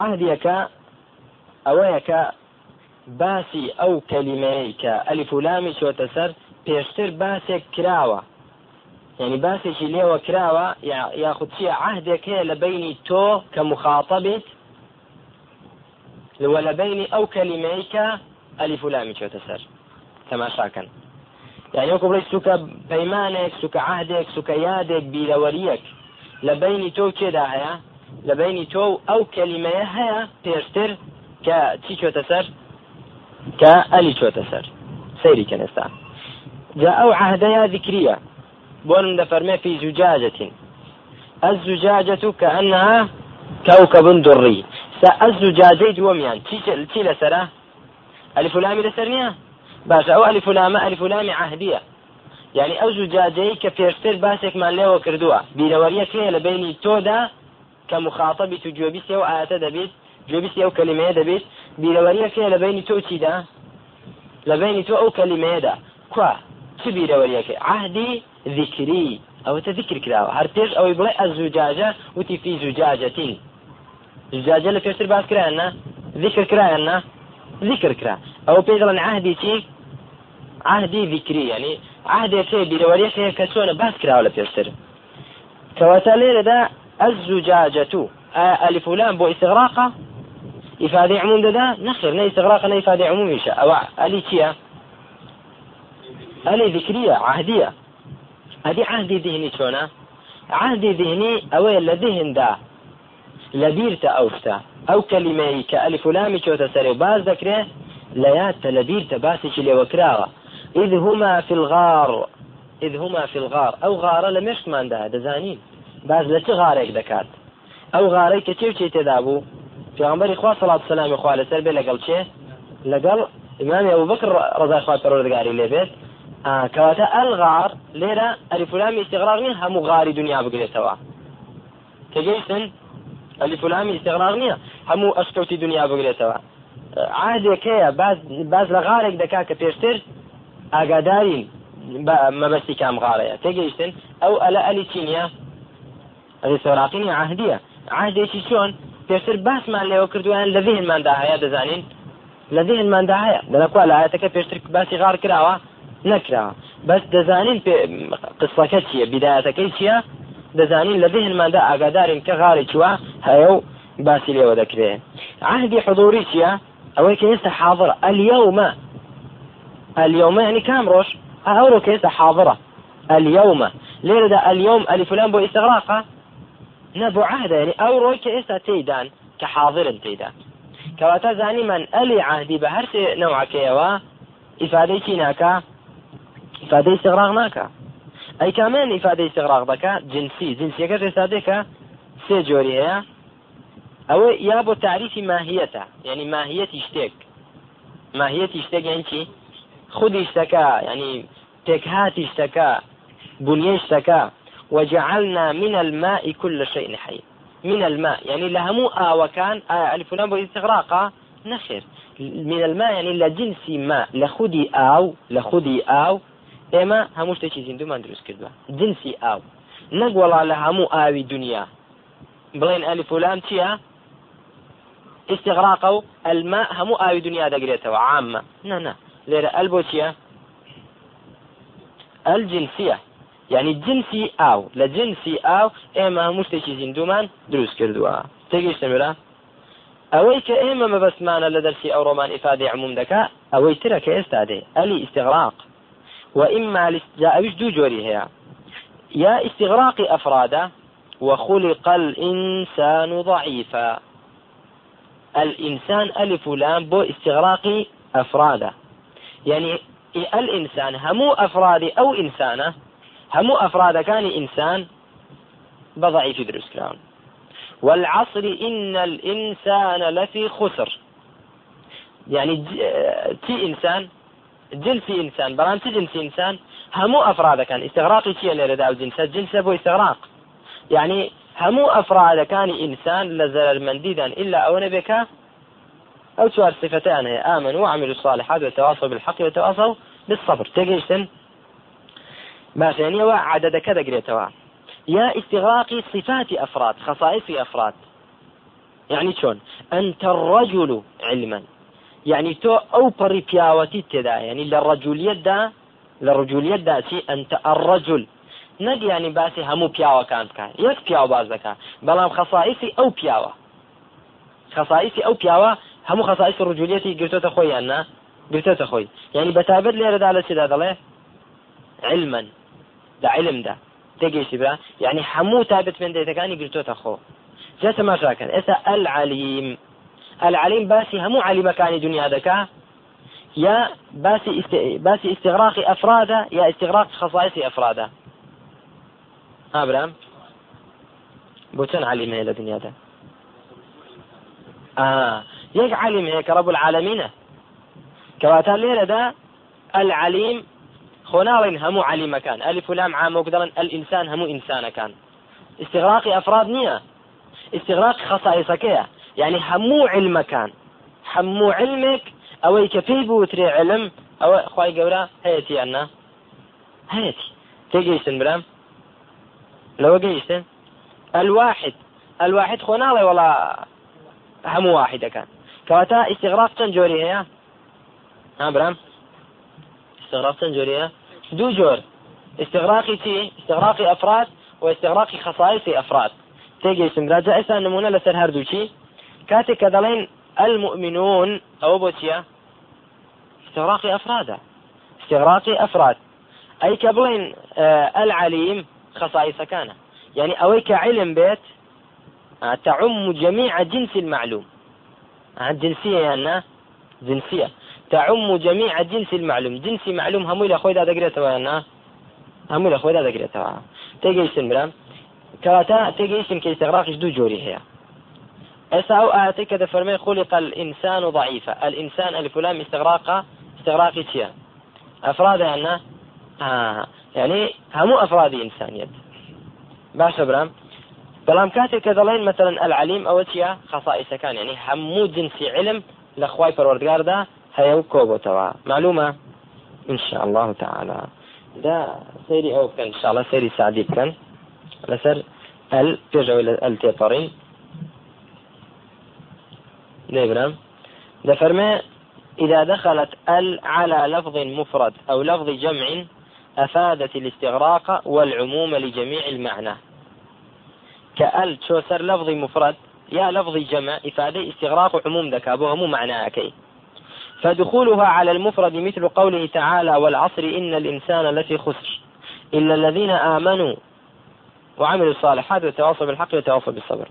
عهدەکە ئەوەیە کە باسی ئەو کەلیمەیە کە ئەلیف و لامی چۆتە سەر پێشتر باسێک کراوە یعنی باسێکی لێوە کراوە یاخود چیە عهدێک هەیە لە بینی تۆ کە مخاطبێت لە بینی ئەو کەلیمەیە کە ئەلیف و لامی چۆتە سەر تەماشاکەن يعني بڵێ سوکە پەیمانێک سوکە عهدێک سوکە یادێک بیرەوەریەک لە بینی تۆ کێدا هەیە لە بینی تۆ ئەو کەلیمەیە هەیە پێشتر کە چی چۆتە سەر؟ کە ئەلی چۆتە سەر. سەیری کەنستا جا ئەو عهدەیە ذکریە. زجاجة الزجاجة كأنها كوكب دري الزجاجة دوميان تي لسرة ألف لام لسرنيا باش ئەو ئەلیفلامە ئەلیفلامی عهدیە. یعنی ئەو زوجاجەی کە پێشتر باسێکمان لێوە کردووە. بیرەوەریەکەیە لە بینی تۆدا کە مخاطبی تو جۆبیسێ و ئاەتە دەبێت جۆبیسی ئەو کەلیمەیە دەبێت بیرەوەریەکەیە لە بینی تۆ چیدا لە بینی تۆ ئەو کەلیمەیەدا کوا چ بیرەوەریەکە عهدی ذکری ئەوەتە ذکر کراوە هەر پێش ئەوەی بڵێ ئەزوجاجە وتی فی زوجاجەتین زوجاجە لە پێشتر باس کرایەنە ذکر کرایەنە ذکر کرا ئەو پێ دەڵێن عهدی چی عهدی ذکری ینی عهدێکێ بیرەوەریەکەیە کە چۆنە باس کراوە لە پێشتر کەواتە لێرەدا الزجاجة. ألف لام بو استغراقة إفادة عموم ده نخر نا استغراقة نا إفادة عموم إيشا. أو ألي تيا؟ ألي ذكرية عهدية. هذه عهدي ذهني شونا؟ عهدي ذهني أو ذهن دا. لبيرتا أوفتا. أو كلمة كألف لام شوتا سري باز ذكره ليات لبيرتا باسي وكراوة إذ هما في الغار. إذ هما في الغار. أو غارة لم يشمان ده دزانين. باش لە چ غارێک دەکات؟ ئەو غارەی کە چێوچێ تێدا بوو پیغمبەری خوا سەڵات سەلامی خوا لەسەر بێ لەگەڵ چێ؟ لەگەڵ ئیمامی ئەو بکر ڕزای خوا پەرۆردگاری لێبێت کەواتە ئەلغار لێرە ئەریفولامی استغراق نیە هەموو غاری دنیا بگرێتەوە. تجيسن الفلامي استغراغنية همو أشكوتي دنيا بقريتوا عادي كيا باز باز لغارك دكا كبيرتر أقادارين ما بس كام غارية تجيسن أو ألا ألي تينيا ئەلی سۆراقینی عهدیە عهدێکی چۆن؟ پێشتر باسمان لێەوە کردویان لە ذهنماندا هەیە دەزانین؟ لە ذهنماندا هەیە دەنەکوا لە پێشتر باسی غار کراوە؟ نەکراوە بەس دەزانین قسەکە چییە؟ بیداەتەکەی چییە؟ دەزانین لە ذهنماندا ئاگادارین کە غاری چوە هەیە و باسی لێوە دەکرێت عهدی حضوری چییە؟ ئەوەی کە ئێستا حاضرە. ئەلیەومە اليوم يعني كام روش أورو كيسة حاضرة اليوم ليه ده اليوم ألف فلان بو نبو عهدة يعني أورو كيسة تيدان كحاضر تيدان. كواتا زاني من ألي عهدي بهرس نوع كيوا إفادة كيناكا إفادة استغراق ناكا أي كمان إفادة استغراق بكا جنسي. جنسي كذا سادكا سيجوري هي أو يابو تعريف ماهيته يعني ماهية اشتك ماهية اشتك يعني شي؟ خودی شتەکە يعني تێکهاتی شتەکە بنیەی شتەکە وجعلنا من الماء كل شيء حي. من الماء يعني لهمو آوكان آه ألف لام استغراقا نخر من الماء يعني لجنس ماء لخودي آو لخودي آو. ئێمە هەموو شتێکی زیندومان دروست کردووە جنسی ئاو نەگوڵا لە هەموو ئاوی دنیا بڵێن ئەلی فلام چییە استغراق و الماء ئاوی دنیا دەگرێتەوە عامە نه نه لێرە ئەل بۆ چییە الجنسیە جنسی ئاو لە جنسی ئاو ئێمە هەموو شتێکی زیندومان دروست کردووە تێگەیشتەمرا ئەوەی کە ئێمە مەبەستمانە لە دەرسی ئەو ڕۆمان ئیفادی عموم دەکا ئەوەی ترە کە ئێستا دێ ئەلی استغراق. وإما أوش دو جوري هي يا استغراق أفراده وخلق الإنسان ضعيفا. الإنسان ألف لام بو استغراق أفراده يعني الإنسان همو أفراد أو إنسانة همو أفراد كان إنسان بضعيف دروس كلاون والعصر إن الإنسان لفي خسر. يعني تي إنسان جنسي إنسان بران تي جنسي إنسان همو أفراد كان. استغراقي تي اللي ردا جنس جنس أبو استغراق. يعني همو أفراد كان إنسان لزر منديدا إلا أو نبكا أو سؤال صفتان آمنوا وعملوا الصالحات وتواصوا بالحق وتواصوا بالصبر. تجيشتن ما يعني عدد كذا قريتوا يا استغراق صفات أفراد خصائص أفراد. يعني شون أنت الرجل علما. يعني تو أو بري بياوتي تدا يعني للرجولية دا للرجولية دا شي أنت الرجل. نەک ینی باسی هەموو پیاوەکان بکە یەک پیاو باز دەکە بەڵام خەسائیسی ئەو پیاوە خەسائیسی ئەو پیاوە هەموو خەسائیس ڕجولیەتی گرتوتە خۆیان نا گرتوتە خۆی ینی بەتابەت لێرەدا لە چدا دەڵێ علما. لە علمدا تێگەیشتی برا یعنی هەموو تابەت بێندێتەکانی گرتوتە خۆ جا تەماشاکەن ئێستا العلیم العلیم باسی هەموو علیمەکانی دنیا دەکا يا باسي است... باسي استغراق أفراده يا استغراق خصائص أفراده ها بۆ چەند عالیم هەیە لە دنیادا یەک عالیم هەیە کە ڕب العالمینە کەواتە لێرەدا العليم خۆناڵین هەموو علیمەکان ئەلیف لام عامۆک دەڵن الئینسان هەموو ئینسانەکان استغراقی ئەفراد نییە استغراق خصائصەکەیە يعني هەموو علمەکان هەموو علمێک ئەوەی کە پێی بوترێ علم ئەوە خی گەورە هەیەی ئەنا هەیەی تێگەیشتن برام؟ لو قيسن؟ الواحد. الواحد خناڵێ وڵا هەموو واحدەکان کەواتە ئیسیغراق چەند جۆری هەیە ها برام؟ استغراق چەند جۆریە دوو جۆر استغراقي تي استغراقي أفراد واستغراقي خصائص أفراد. تيجي سمرا جاء إسان نمونة لسر هردوشي كاتي كذلين المؤمنون. أو بوتيا استغراقي أفراد استغراقي أفراد. أي كبلين آه العليم خصائصەکانە يعني ئەوەی کە علم بێت تعم جميع جنس المعلوم. جنسية يعني جنسية. تعم جميع جنس المعلوم. جنسي معلوم همو لە خۆیدا دەگرێتەوە یاننا هەموو لە خۆیدا دەگرێتەوە تێگەیشتن برام کەواتە تێگەیشتن کە استغراقش دوو جۆری هەیە ئێستا ئەو ئاەتی کە دەفەرمێ خلق الإنسان ضعيفا الإنسان الفلان استغراق استغراقي چییە أفراد يعني آه يعني همو أفراد إنسانية باشە برام بەڵام کاتێک کە دەڵێن مثلەن ئەلعلیم ئەوە چیە خەسائسەکان يعني هەموو جنسی علم لە خوای پەروەردگاردا هەیە و معلومە إن شاء الله تعالى. دا سيري كان إن شاء الله سيري سعدي كان. لسر ال ترجعوا إلى ال تيطرين نبرم ده فرما إذا دخلت ال على لفظ مفرد أو لفظ جمع أفادت الاستغراق والعموم لجميع المعنى. كأل شوسر لفظ مفرد؟ يا لفظ جمع إفادة استغراق عموم ذكا أبوها مو معنى أكي فدخولها على المفرد مثل قوله تعالى والعصر إن الإنسان لفي خسر. إلا الذين آمنوا وعملوا الصالحات وتواصوا بالحق وتواصوا بالصبر.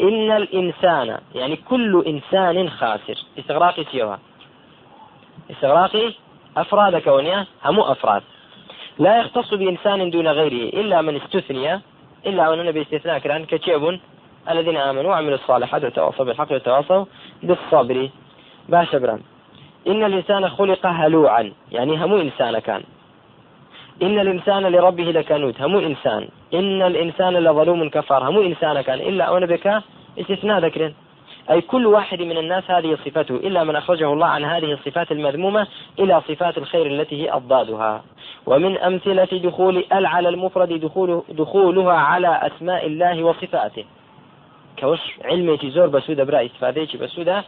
إن الإنسان يعني كل إنسان خاسر. استغراقي سيوها استغراقي أفراد كونية همو أفراد. لا يختص بإنسان دون غيره إلا من استثني إلا أن النبي استثناء كران كتشيب الذين آمنوا وعملوا الصالحات وتواصوا بالحق وتواصوا بالصبر. باش برام إن الإنسان خلق هلوعا. يعني همو إنسان كان. إن الإنسان لربه لكنود همو إنسان. إن الإنسان لظلوم كفار. همو إنسان كان. إلا أن بك استثناء ذكر. أي كل واحد من الناس هذه صفته. إلا من أخرجه الله عن هذه الصفات المذمومة إلى صفات الخير التي هي أضدادها. ومن أمثلة دخول ال على المفرد دخول دخولها على أسماء الله وصفاته. كوش علمي زور بسودة برا استفاديك بسودة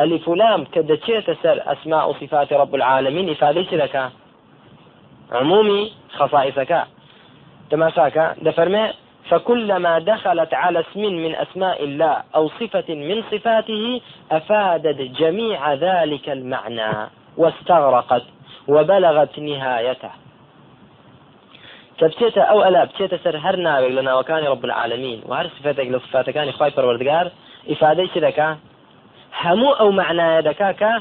ألف لام كدتشيت سر أسماء وصفات رب العالمين إفاديك لك عمومي خصائصك. تماشاك. دفرمي فكلما دخلت على اسم من أسماء الله أو صفة من صفاته أفادت جميع ذلك المعنى واستغرقت وبلغت نهايته. كبتيتا أو ألا بتيتا سر هر لە ناوەکانی رب العالمين. و هەر سفەتێک لە سفاتەکانی خی پەروەردگار ئیفادەی چ دەکا هەموو ئەو معنایە دەکا کە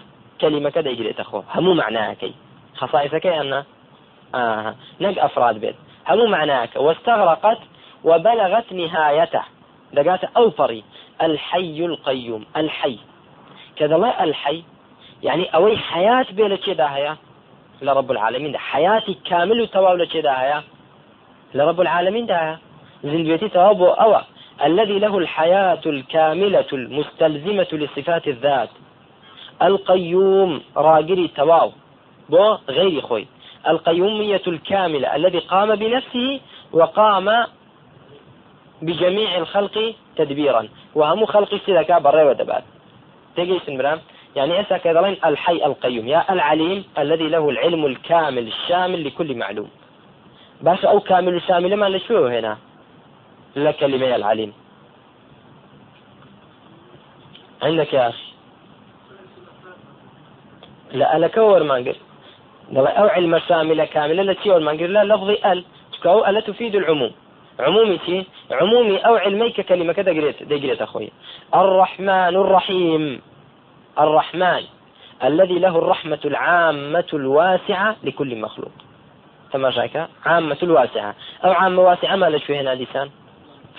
کەلیمەکە دەیگرێتە خۆ هەموو معناەکەی خصائصەکەی ئەمنا آه. نەک ئەفراد بێت هەموو معناەکە واستغرقت وبلغت نهايته دقات أوفري الحي القيوم الحي كذا لا الحي يعني أوي حياة بين هيا لرب العالمين ده حياتي كامل وتواول كذا هيا لرب العالمين ده زندويتي توابو أوى الذي له الحياة الكاملة المستلزمة لصفات الذات. القيوم راجري تواو. بو غير خوي. القيومية الكاملة الذي قام بنفسه وقام بجميع الخلق تدبيرا. وهم خلق سيدك بري ودبات تجي سنبرام يعني إسا كذلين الحي القيوم. يا العليم الذي له العلم الكامل الشامل لكل معلوم. باش أو كامل شامل ما لشو هنا. لكلمة العليم. عندك يا أخي. لا ألا كور ما قل أو علم شاملة كاملة لا تشيور ما قل لا لفظي ال. كو ألا تفيد العموم. عمومي شي عمومي أو علمي ككلمة كذا قريت قريت أخوي. الرحمن الرحيم. الرحمن الذي له الرحمة العامة الواسعة لكل مخلوق. تماشاك عامة الواسعة. أو عامة واسعة ما لش هنا لسان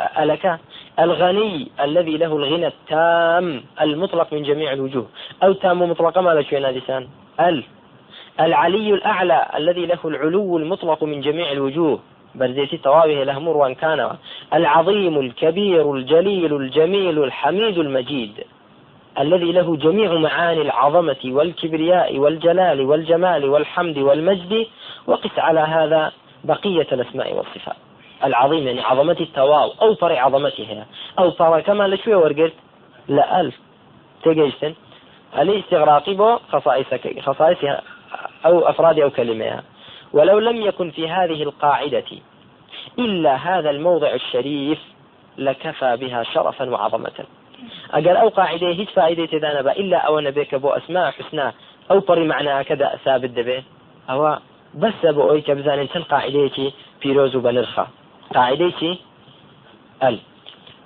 ألك؟ الغني الذي له الغنى التام المطلق من جميع الوجوه. أو تام مطلقة ما هنا لسان ال. العلي الأعلى الذي له العلو المطلق من جميع الوجوه. برزيتي طوابه الأهمور وإن كان. العظيم الكبير الجليل الجميل الحميد المجيد. الذي له جميع معاني العظمة والكبرياء والجلال والجمال والحمد والمجد. وقس على هذا بقية الأسماء والصفات. العظيم يعني عظمة التواو أو فرع عظمتها أو فرع كما لشوية ورقلت. لا ألف. تجيسن الاستغراقي بو خصائص خصائصها أو أفراد أو كلمها ولو لم يكن في هذه القاعدة إلا هذا الموضع الشريف لكفى بها شرفا وعظمة. أقل أو قاعدة هيج فائدة تدانا إلا أو نبيك بو أسماء حسنى أو بري معناها كذا ثابت دبي. أو بس بو أوي كبزان تن قاعدة بيروز بنرخى قاعدة ال.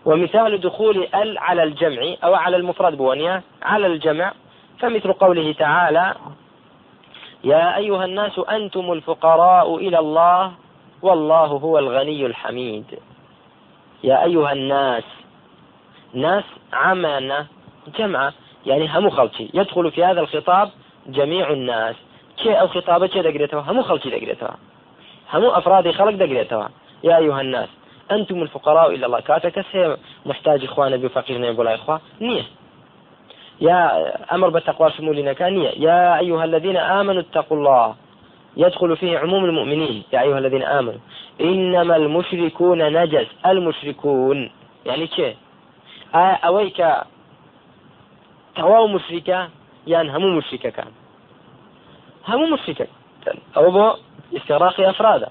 ومثال دخول ال على الجمع أو على المفرد بونيا على الجمع. فمثل قوله تعالى يا أيها الناس أنتم الفقراء إلى الله والله هو الغني الحميد. يا أيها الناس ناس عامة جمعة يعني همو خلشي يدخل في هذا الخطاب جميع الناس. كي أو خطابة كي دقريتها؟ همو خلشي دقريتها. همو أفراد خلق دقريتها. يا أيها الناس أنتم الفقراء إلى الله. كاتك هي محتاج إخوانا بفقير يقول إخوة نية. يا أمر بالتقوى شمولنا كانية يا أيها الذين آمنوا اتقوا الله. يدخل فيه عموم المؤمنين. يا أيها الذين آمنوا. إنما المشركون نجس. المشركون. يعني كي أويك. تواو مشركة يعني همو مشركة كان. همو مشركة. أو بو استغراق أفرادا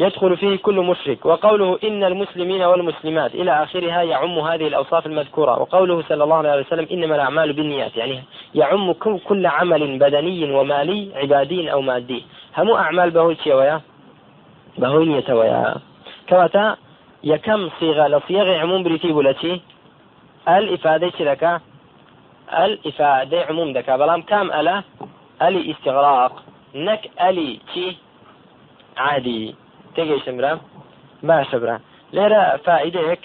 يدخل فيه كل مشرك. وقوله إن المسلمين والمسلمات إلى آخرها يعم هذه الأوصاف المذكورة. وقوله صلى الله عليه وسلم إنما الأعمال بالنيات يعني يعم كل عمل بدني ومالي عبادي أو مادي. هم أعمال بهوي ويا؟ بهوي ويا. كواتا يكم صيغة لصيغ عموم بريتي بولتي الإفادة لك الإفادة عموم دكا. بلام كام ألا؟ ألي استغراق. نك ألي تي عادي. تێگەیشتم برا باشە برا لێرە فائدەیەک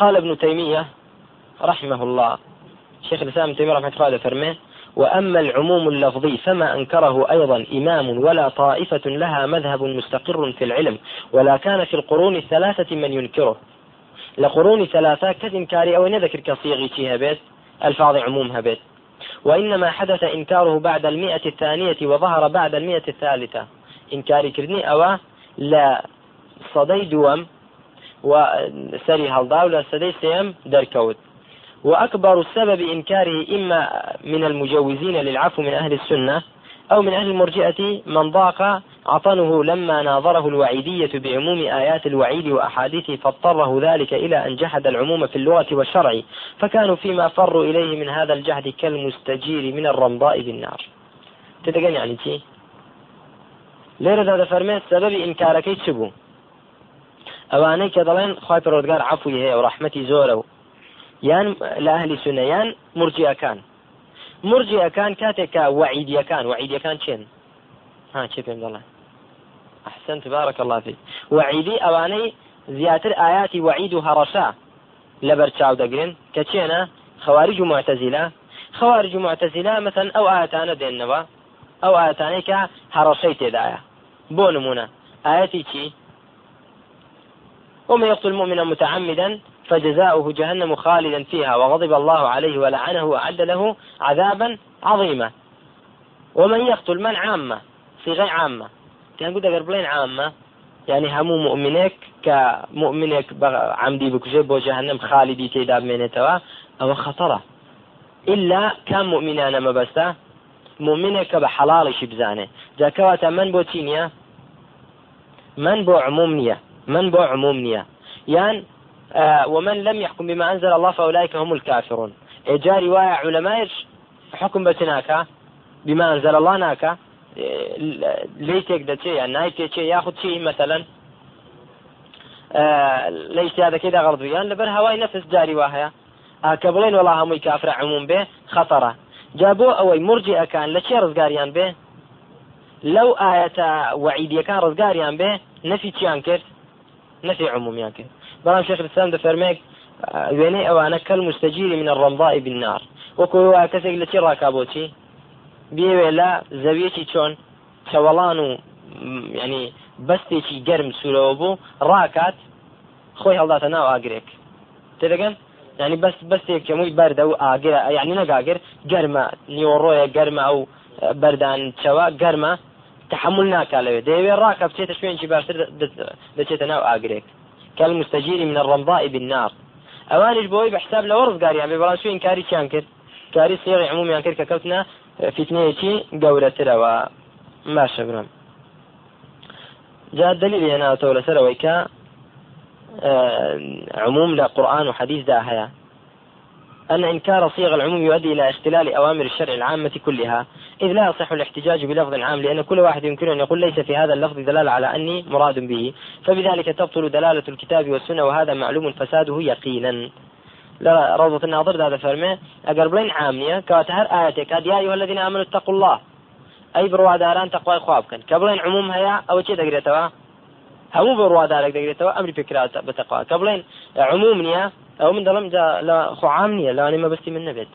قال ابن تيمية رحمه الله شيخ الإسلام ابن تيمية رحمة الله فرمه وأما العموم اللفظي فما أنكره أيضا إمام ولا طائفة لها مذهب مستقر في العلم ولا كان في القرون الثلاثة من ينكره. لقرون ثلاثة كإنكاري أو نذكر كصيغي بيت ألفاظ عمومها بيت. وإنما حدث إنكاره بعد المئة الثانية وظهر بعد المئة الثالثة. ئینکاریکردنی ئەوە لە سەدەی دووەم و سەری هەڵدا و لە سەدەی سێم وأكبر سبب إنكاره إما من المجوزين للعفو من أهل السنة أو من أهل المرجئة من ضاق عطنه لما ناظره الوعيدية بعموم آيات الوعيد وأحاديثه فاضطره ذلك إلى أن جحد العموم في اللغة والشرع فكانوا فيما فروا إليه من هذا الجهد كالمستجير من الرمضاء بالنار. تتقن يعني شيء؟ لێرەدا دەفەرمێت سەبەبی ئینکارەکەی چ بوو؟ ئەوانەی کە دەڵێن خی پرۆدگار عفوی هەیە و ڕحمەتی زۆرە و یان لە ئەهلی سونەیان مرجیەکان مرجیەکان کاتێکە وعیدیەکان وعیدیەکان چێن؟ ها چێ پێم دەڵێ أحسنت بارك الله فيك وعيدي أواني زياتر آياتي وعيد هرشا لبرشاو دقرين كتشينا خوارج معتزلة خوارج معتزلة مثلا أو آياتنا دينوا ئەو ئاەتانەی کە هەڕەشەی تێدایە. نمونە. ئاەتی چی؟ ومن يقتل مؤمنا متعمدا فجزاؤه جهنم خالدا فيها وغضب الله عليه ولعنه وأعد له عذابا عظيما. ومن يقتل من عامة؟ صيغة عامة. كان قد بلين عامة يعني همو مؤمنك كمؤمنك عمدي بكجي بو جهنم خالدي تيدا بمينتوا أو خطرة إلا كان مؤمنان ما بسته مؤمنك بحلالش بزانه جا كواتا من بو تينيا من بو عموم من بو عموم يعني آه ومن لم يحكم بما أنزل الله فأولئك هم الكافرون. إجا رواية علماء حكم بتناكا بما أنزل الله ناكا لی تێک يعني نای تێچێ یاخود چی مثلا؟ لی سیادەکەیدا غەڵدویان لەبەر هەوای نەفس جاری وا هەیە. کە بڵێن وڵا هەمووی کافرە عموم بێ خەتەرە جا بۆ ئەوەی مرجی ئەکان لە چێ ڕزگاریان بێ؟ لەو ئاەتە وعیدیەکان ڕزگاریان بێ نەفی چیان کرد؟ نەفی عمومیان کرد. بەڵام شێخ الإسلام دەفەرمێک وێنەی ئەوانە کەل مستەجیری من الرمضاء بالنار. وەکو کەسێک لە چی ڕاکا بۆچی بێوێ لە زەویەکی چۆن چەوەڵان و ینی بەستێکی گەرم سوورەوە بوو ڕاکات خۆی هەڵداتە ناو ئاگرێک. تێدەگەن ینی بەست بەستێک کەمووی بەردە و ئاگرە یعنی نەگاگر گەرمە نیوەڕۆیە گەرمە ئەو بەردان چەوە گەرمە تحمل ناکا لەوێ دەیەوێ ڕاکە بچێتە شوێنی باشتر دەچێتە ناو ئاگرێک كالمستجير من الرمضاء بالنار. ئەوانش بۆی بەحساب لە وەڕزگاریان بێ بەڵام شوێن کاری چیان کرد؟ کاری سێڕی عمومیان کرد کە کەوتنە فتنەیەکی گەورەترەوە. باشە برم جاء الدليل هنا تولى سرويك عموم لقرآن وحديث داهية أن إنكار صيغ العموم يؤدي إلى اختلال أوامر الشرع العامة كلها. إذ لا يصح الاحتجاج بلفظ عام لأن كل واحد يمكن أن يقول ليس في هذا اللفظ دلالة على أني مراد به. فبذلك تبطل دلالة الكتاب والسنة وهذا معلوم فساده يقينا. لا روضة الناظر هذا أقرب لين عامية كاتهر آياتك. يا أيها الذين آمنوا اتقوا الله. أي برواداران تقوى خوابكن كبلين عموم هيا أو شيء همو بروادارك دقريتوا أمري فكرات بتقوى كبلين عموم نيا أو من خو عام نيا لا أنا ما بستي من نبت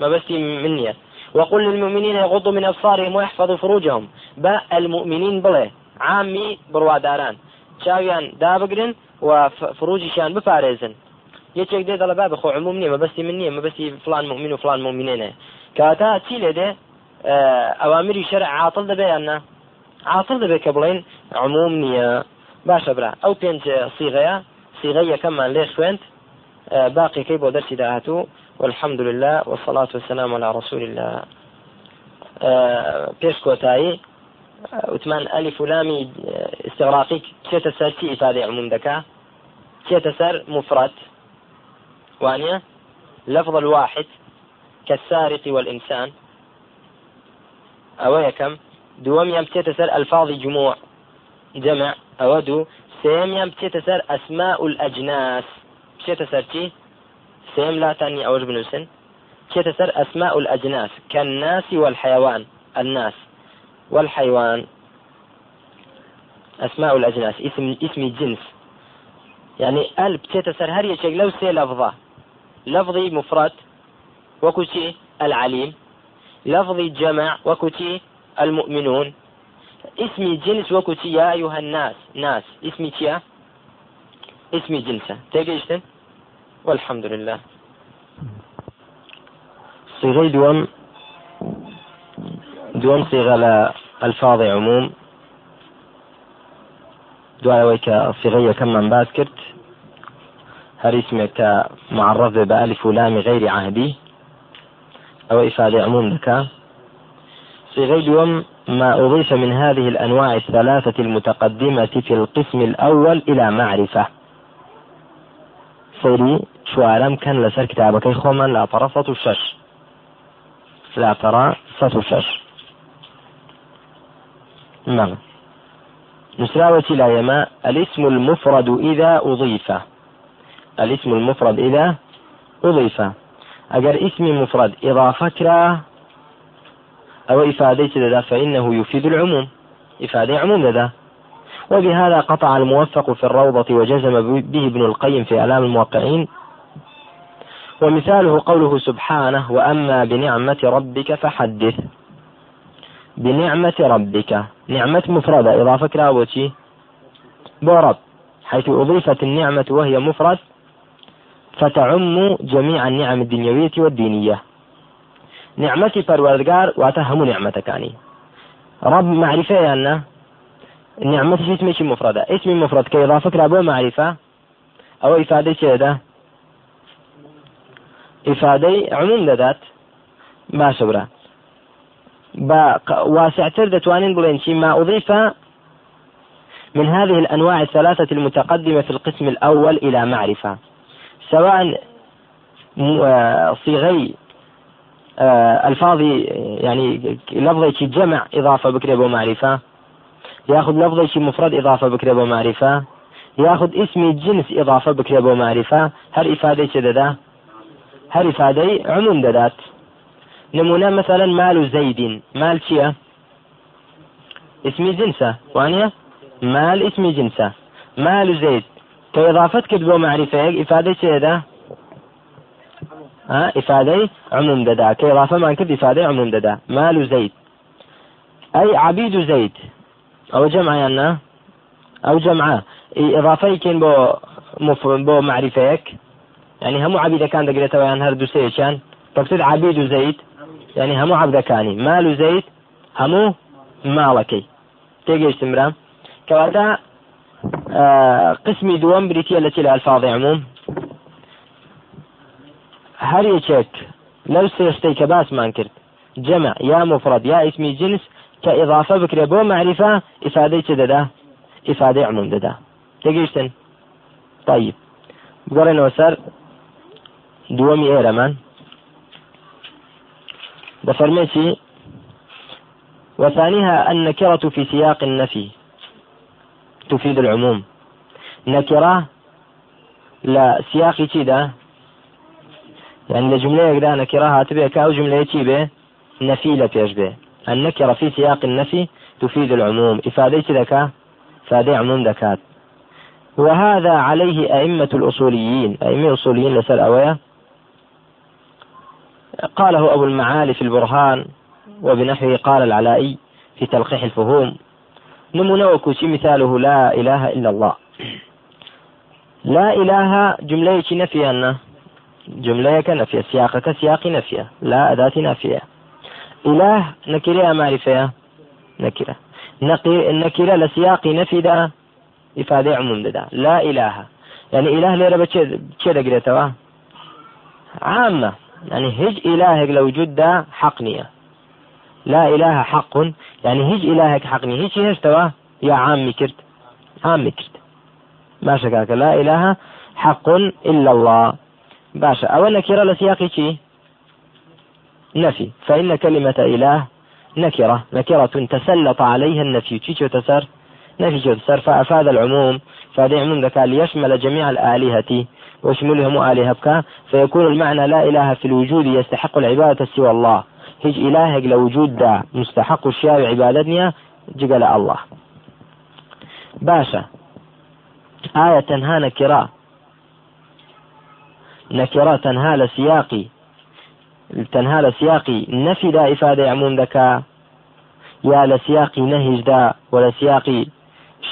ما بستي من نيا وقل للمؤمنين يغضوا من أبصارهم ويحفظوا فروجهم. با المؤمنين بله عامي برواداران شاويان دابقرن وفروجشان بفارزن یەکێک دێ دەڵە با بخۆ عموم نییە مەبستی من نییە مەبستی فلان مؤمن و فلان مؤمنێنێ. کاتا دێ؟ ئەوامری شەرع عاتڵ دەبێیاننا عاتڵ دەبێت کە بڵێن عموم نییە. باشە برا. ئەو پێنج سیغەیە سیغە یەکەممان لێ خوێنند باقیەکەی بۆ دەرسی داهاتوو والحمد لله والصلاة والسلام على رسول الله. پێش کۆتایی وتمان ئەلی فلامی استغراقی چێتە سەر چی ئیفادەی عموم دەکا چێتە سەر مفرد. وانية. لفظ الواحد كالسارق والإنسان. أو كم؟ دوم يم تسر ألفاظ جموع. جمع أودو سيم يم تسر أسماء الأجناس. تسر تي سيم لا تاني أوج بنوسن تسر أسماء الأجناس. كالناس والحيوان. الناس والحيوان. أسماء الأجناس. اسم اسم جنس. يعني أل بتسر هر يشيك لو سي لفظة. لفظي مفرد. وكتي العليم لفظي جمع. وكتي المؤمنون. اسمي جنس وكتي يا أيها الناس ناس. اسمي تيا اسمي جنسة. تيجيشتن والحمد لله. صيغي دوم دوم صيغة لألفاظ عموم. دعاء ويك صيغية كم من باز كرت هل اسمك معرف بألف ولام غير عهدي؟ أو إفادة عموم ذكاء يوم ما أضيف من هذه الأنواع الثلاثة المتقدمة في القسم الأول إلى معرفة. سيري شوارم كان لسر كتابك خوما لا ترى سطو الشش لا ترى سطو الشش نعم. نسراوة لا يما. الاسم المفرد إذا أضيف. الاسم المفرد إذا أضيف. أجر اسم مفرد إضافة كرا أو إفادة لذا فإنه يفيد العموم. إفادة عموم لذا. وبهذا قطع الموفق في الروضة وجزم به ابن القيم في أعلام الموقعين. ومثاله قوله سبحانه وأما بنعمة ربك فحدث. بنعمة ربك. نعمة مفردة إضافة كراوتي بورب حيث أضيفت النعمة وهي مفرد فتعم جميع النعم الدنيوية والدينية. نعمتي پروردگار واتا همو نعمتكاني رب معرفة أن نعمتش اسمي مفردة. اسمي مفرد كإضافة لابو معرفة أو إفادة شهدة إفادة عموم دەدات برا. بە واسعتر دەتوانین بڵێن چی ما أضيف من هذه الأنواع الثلاثة المتقدمة في القسم الأول إلى معرفة. سواء صيغي ألفاظ يعني لفظي جمع إضافة بكرة معرفة. ياخذ لفظي مفرد إضافة بكرة معرفة. ياخذ اسم جنس إضافة بكرة معرفة. هل إفادة شددا هل إفادة عموم ددات نمونة مثلا مال زيد. مال شيء اسم جنسة. وانيا مال اسم جنسة. مال زيد كإضافة كتبه معرفة. إفادة شددا ها إفادة عموم ددا كإضافة ما كتب إفادة عموم ددا مال زيد. أي عبيد زيد. أو جمع يعني أو جمعة إضافة كين بو مف... بو معرفەیەک يعني هەموو عبیدەکان دەگرێتەوە یان هەر دووسەیەکیان فەکتت عبید و زەید يعني هەموو عبدەکانی مال و زەید هەموو ماڵەکەی تێگەیشتم برام کەواتە قسمی دووەم بریتە لە چی لە ئەلفاظی عموم. هەر یەکێک لەو سێشتەی کە باسمان کرد جمع یا مفرد یا اسمی جنس كإضافة بكرة بو معرفة إفادة ددا إفادة عموم ددا تجيشتن طيب. بقرن وسر دومي إيرمان بفرميتي وثانيها النكرة في سياق النفي. تفيد العموم. نكرة لا سياق كذا يعني الجملة يقدر نكرة هاتبه أو جملة به نفي به النكرة في سياق النفي تفيد العموم. إفادة ذكاء إفادة عموم ذكاء وهذا عليه أئمة الأصوليين. أئمة الأصوليين لسر أوية قاله أبو المعالي في البرهان وبنحوه قال العلائي في تلقيح الفهوم. نمونا وكوشي مثاله لا إله إلا الله. لا إله جملة نفي جملة كنفي سياق كسياق نفي لا أداة نافية. إله نكرة معرفة. نكرة نكرة لسياق نفي دا إفادة عموم دا لا إله. يعني إله ليرة بتشي دقريتوا عامة. يعني هج إلهك لو جد حقنية لا إله حق. يعني هج إلهك حقني هج هج توا يا عامي كرت. عامي كرت. باشا كاك لا إله حق إلا الله. باشا. أول نكرة لسياق شي؟ نفي. فإن كلمة إله نكرة. نكرة تسلط عليها النفي. تشيشو تسر؟ نفي تسر؟ فأفاد العموم. فهذا عموم ذكاء ليشمل جميع الآلهة. ويشملهم آلهة فيكون المعنى لا إله في الوجود يستحق العبادة سوى الله. هج إلهك لوجود دا. مستحق الشيء عبادتنا جقل الله. باشا. آية تنهى نكرة. نكرة تنهى لسياقي تەنها لە سیاقی نەفیدا ئیفادە عموم دەکا یا لە سیاقی نەهیشدا و لە سیاقی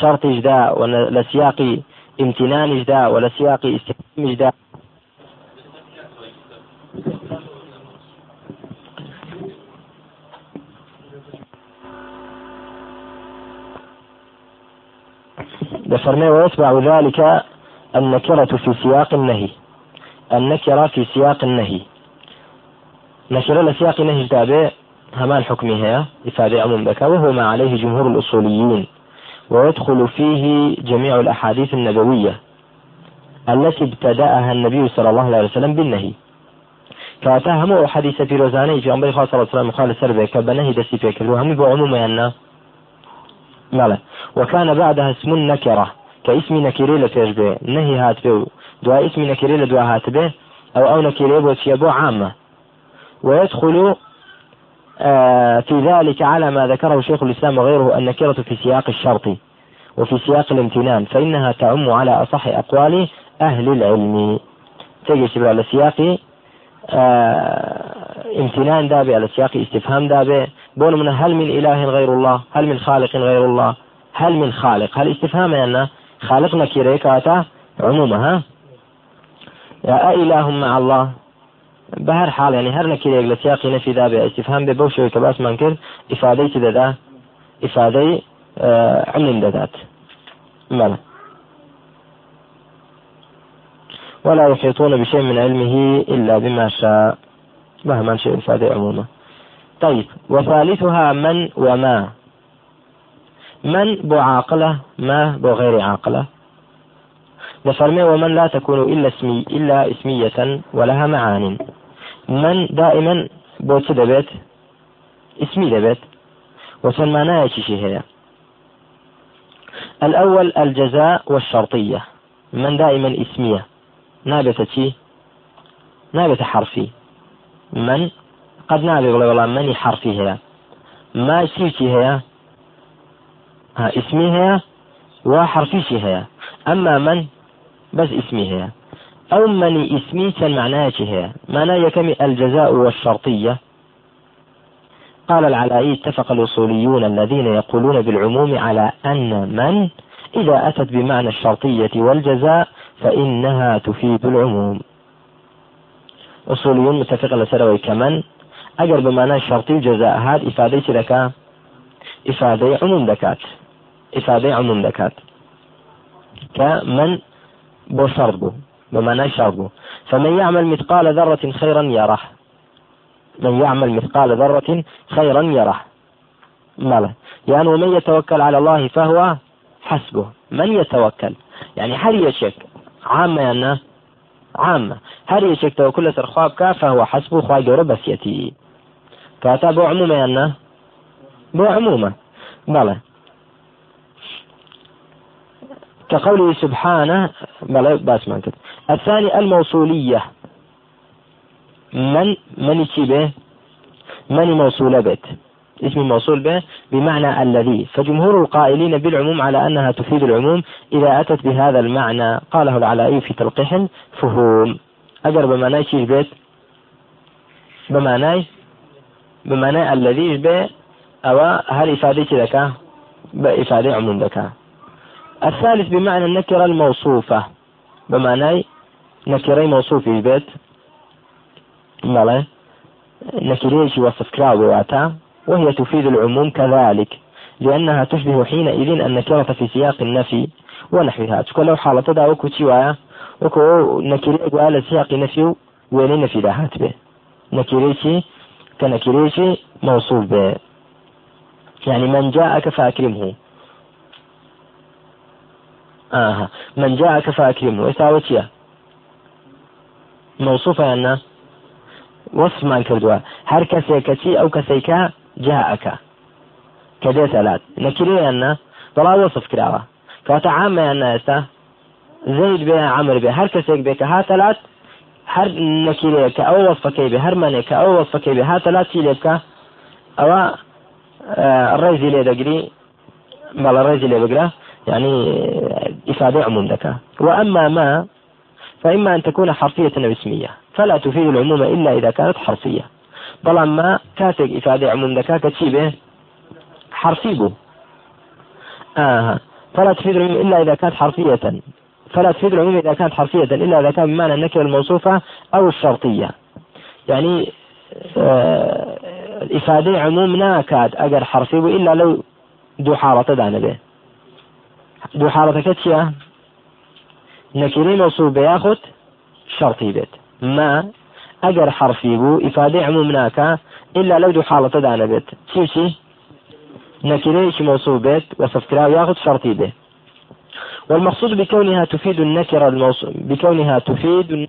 شەرتیشدا و لە سیاقی امتنانیشدا و لە سیاقی ئیسمیشدا بفرمي ويتبع ذلك النكرة في سياق النهي. النكرة في سياق النهي. نشر لسياق نهج تابع همان حكمها إفادة عموم بك وهو ما عليه جمهور الأصوليين. ويدخل فيه جميع الأحاديث النبوية التي ابتدأها النبي صلى الله عليه وسلم بالنهي. كاتهم حديث في روزاني في أمر صلى الله عليه وسلم قال سربه كبنهي دسي فيك وهم بعموم أن مالا وكان بعدها اسم النكرة كاسم نكيري لتجبه نهي هات دعاء اسم نكيري لدعاء هات به أو أو نكيري بو عامة. ويدخل آه، في ذلك على ما ذكره شيخ الإسلام وغيره النكرة في سياق الشرط وفي سياق الامتنان فإنها تعم على أصح أقوال أهل العلم. تجي على سياق آه امتنان دابي على سياق استفهام دابي. بون من هل من إله غير الله؟ هل من خالق غير الله؟ هل من خالق؟ هل استفهام أن خالقنا كيريكاتا عمومها يا أإله مع الله. بە هەر حاڵ ینی هەر نەکرێک لە سیاقی نەفیدا بێ ئیسفهام بێ بەو شوی کە باسمان کرد. ئیفادەی چ دەدا ئیفادەی آه، علم دەدات بلى ولا يحيطون بشيء من علمه إلا بما شاء. مهما شيء الفائدة عموما. طيب وثالثها من وما. من بو عاقلة ما بو غير عاقلة. دفرمي ومن لا تكون إلا اسمي إلا اسمية ولها معان. من دائما بو دبت اسمي دبت وسن معناها هي. الأول الجزاء والشرطية. من دائما اسمية. نابت شي؟ نابت حرفي. من؟ قد نابي والله مني حرفي هي. ما شي هي؟ ها اسمي هي وحرفي هي. أما من؟ بس اسمي هي. أو من اسمي كان معناه هي. معناه كم الجزاء والشرطية. قال العلائي اتفق الأصوليون الذين يقولون بالعموم على أن من إذا أتت بمعنى الشرطية والجزاء فإنها تفيد العموم. أصوليون متفق لسروي كمن. أجر بمعنى الشرطي والجزاء هذا إفادة لك إفادة عموم دكات. إفادة عموم دكات. كمن بو شرط بو بمعنى شرط بو فمن يعمل مثقال ذرة خيرا يره. من يعمل مثقال ذرة خيرا يره. ماله يعني ومن يتوكل على الله فهو حسبه. من يتوكل؟ يعني هل يشك عامة يعني عامة. هل يشك توكل سرخواب فهو حسبه خواهي جورة بسيتي كاتا بو عمومة يعني بو عمومة ماله كقوله سبحانه بلا باس ما الثاني الموصولية. من من به؟ من موصولة بيت اسم موصول به بمعنى الذي. فجمهور القائلين بالعموم على أنها تفيد العموم إذا أتت بهذا المعنى قاله العلائي في تلقيح فهوم. أجر بمعنى شيء بيت بمعنى بمعنى الذي به أو هل إفادة ذكاء بإفادة عموم ذكاء الثالث بمعنى النكرة الموصوفة. بمعنى نكرة موصوف بيت ماله نكريش وصف كراوي وهي تفيد العموم كذلك. لأنها تشبه حينئذ النكرة في سياق النفي ونحوها. تكون لو حالة دا وكو تشوايا وكو نكريش على سياق نفي وين نفي داهات به نكريشي كنكريشي موصول به. يعني من جاءك فأكرمه. آه من جاءك فأكرمه. إيش موصوفة يعني وەسمان کردووە هەر کەسێک کەچی ئەو کەسێکە جاءەکە کە دێتەلات نەکرێیاننا بەڵا وەصف کراوە کاتە عامەیان ئێستا زەید بێ عمر بێ هەر کەسێک بێ کە هاتەلات هەر نەکرەیە کە ئەو وەصفەکەی بێ هەرمانێک کە ئەو وەصفەکەی بێ هاتەلات چی لێ بکە ئەوە ڕێزی لێ دەگری بەڵە ڕێزی لێ بگرە يعني عموم دكا وأما ما فإما أن تكون حرفية أو اسمية. فلا تفيد العموم إلا إذا كانت حرفية. بەڵام ما كاتك إفادة عموم دەکا کە چی بێ حرفي بو آه. فلا تفيد العموم إلا إذا كانت حرفية. فلا تفيد العموم إذا كانت حرفية إلا إذا كان بمعنى النكرة الموصوفة أو الشرطية. يعني آه إفادة عموم ناكاد أجر حرفي بو إلا لو دو حالة دانا به. دو حالة كتشيا نكري موصوف بياخد شرطي بيت. ما ئەگەر حرفی بوو ئیفادەی عموم ناکە إلا لو دو حالة دانا بيت. چی نكريش موصول بيت وصفكرا ياخذ شرطي به والمقصود بكونها تفيد النكرة الموصول بكونها تفيد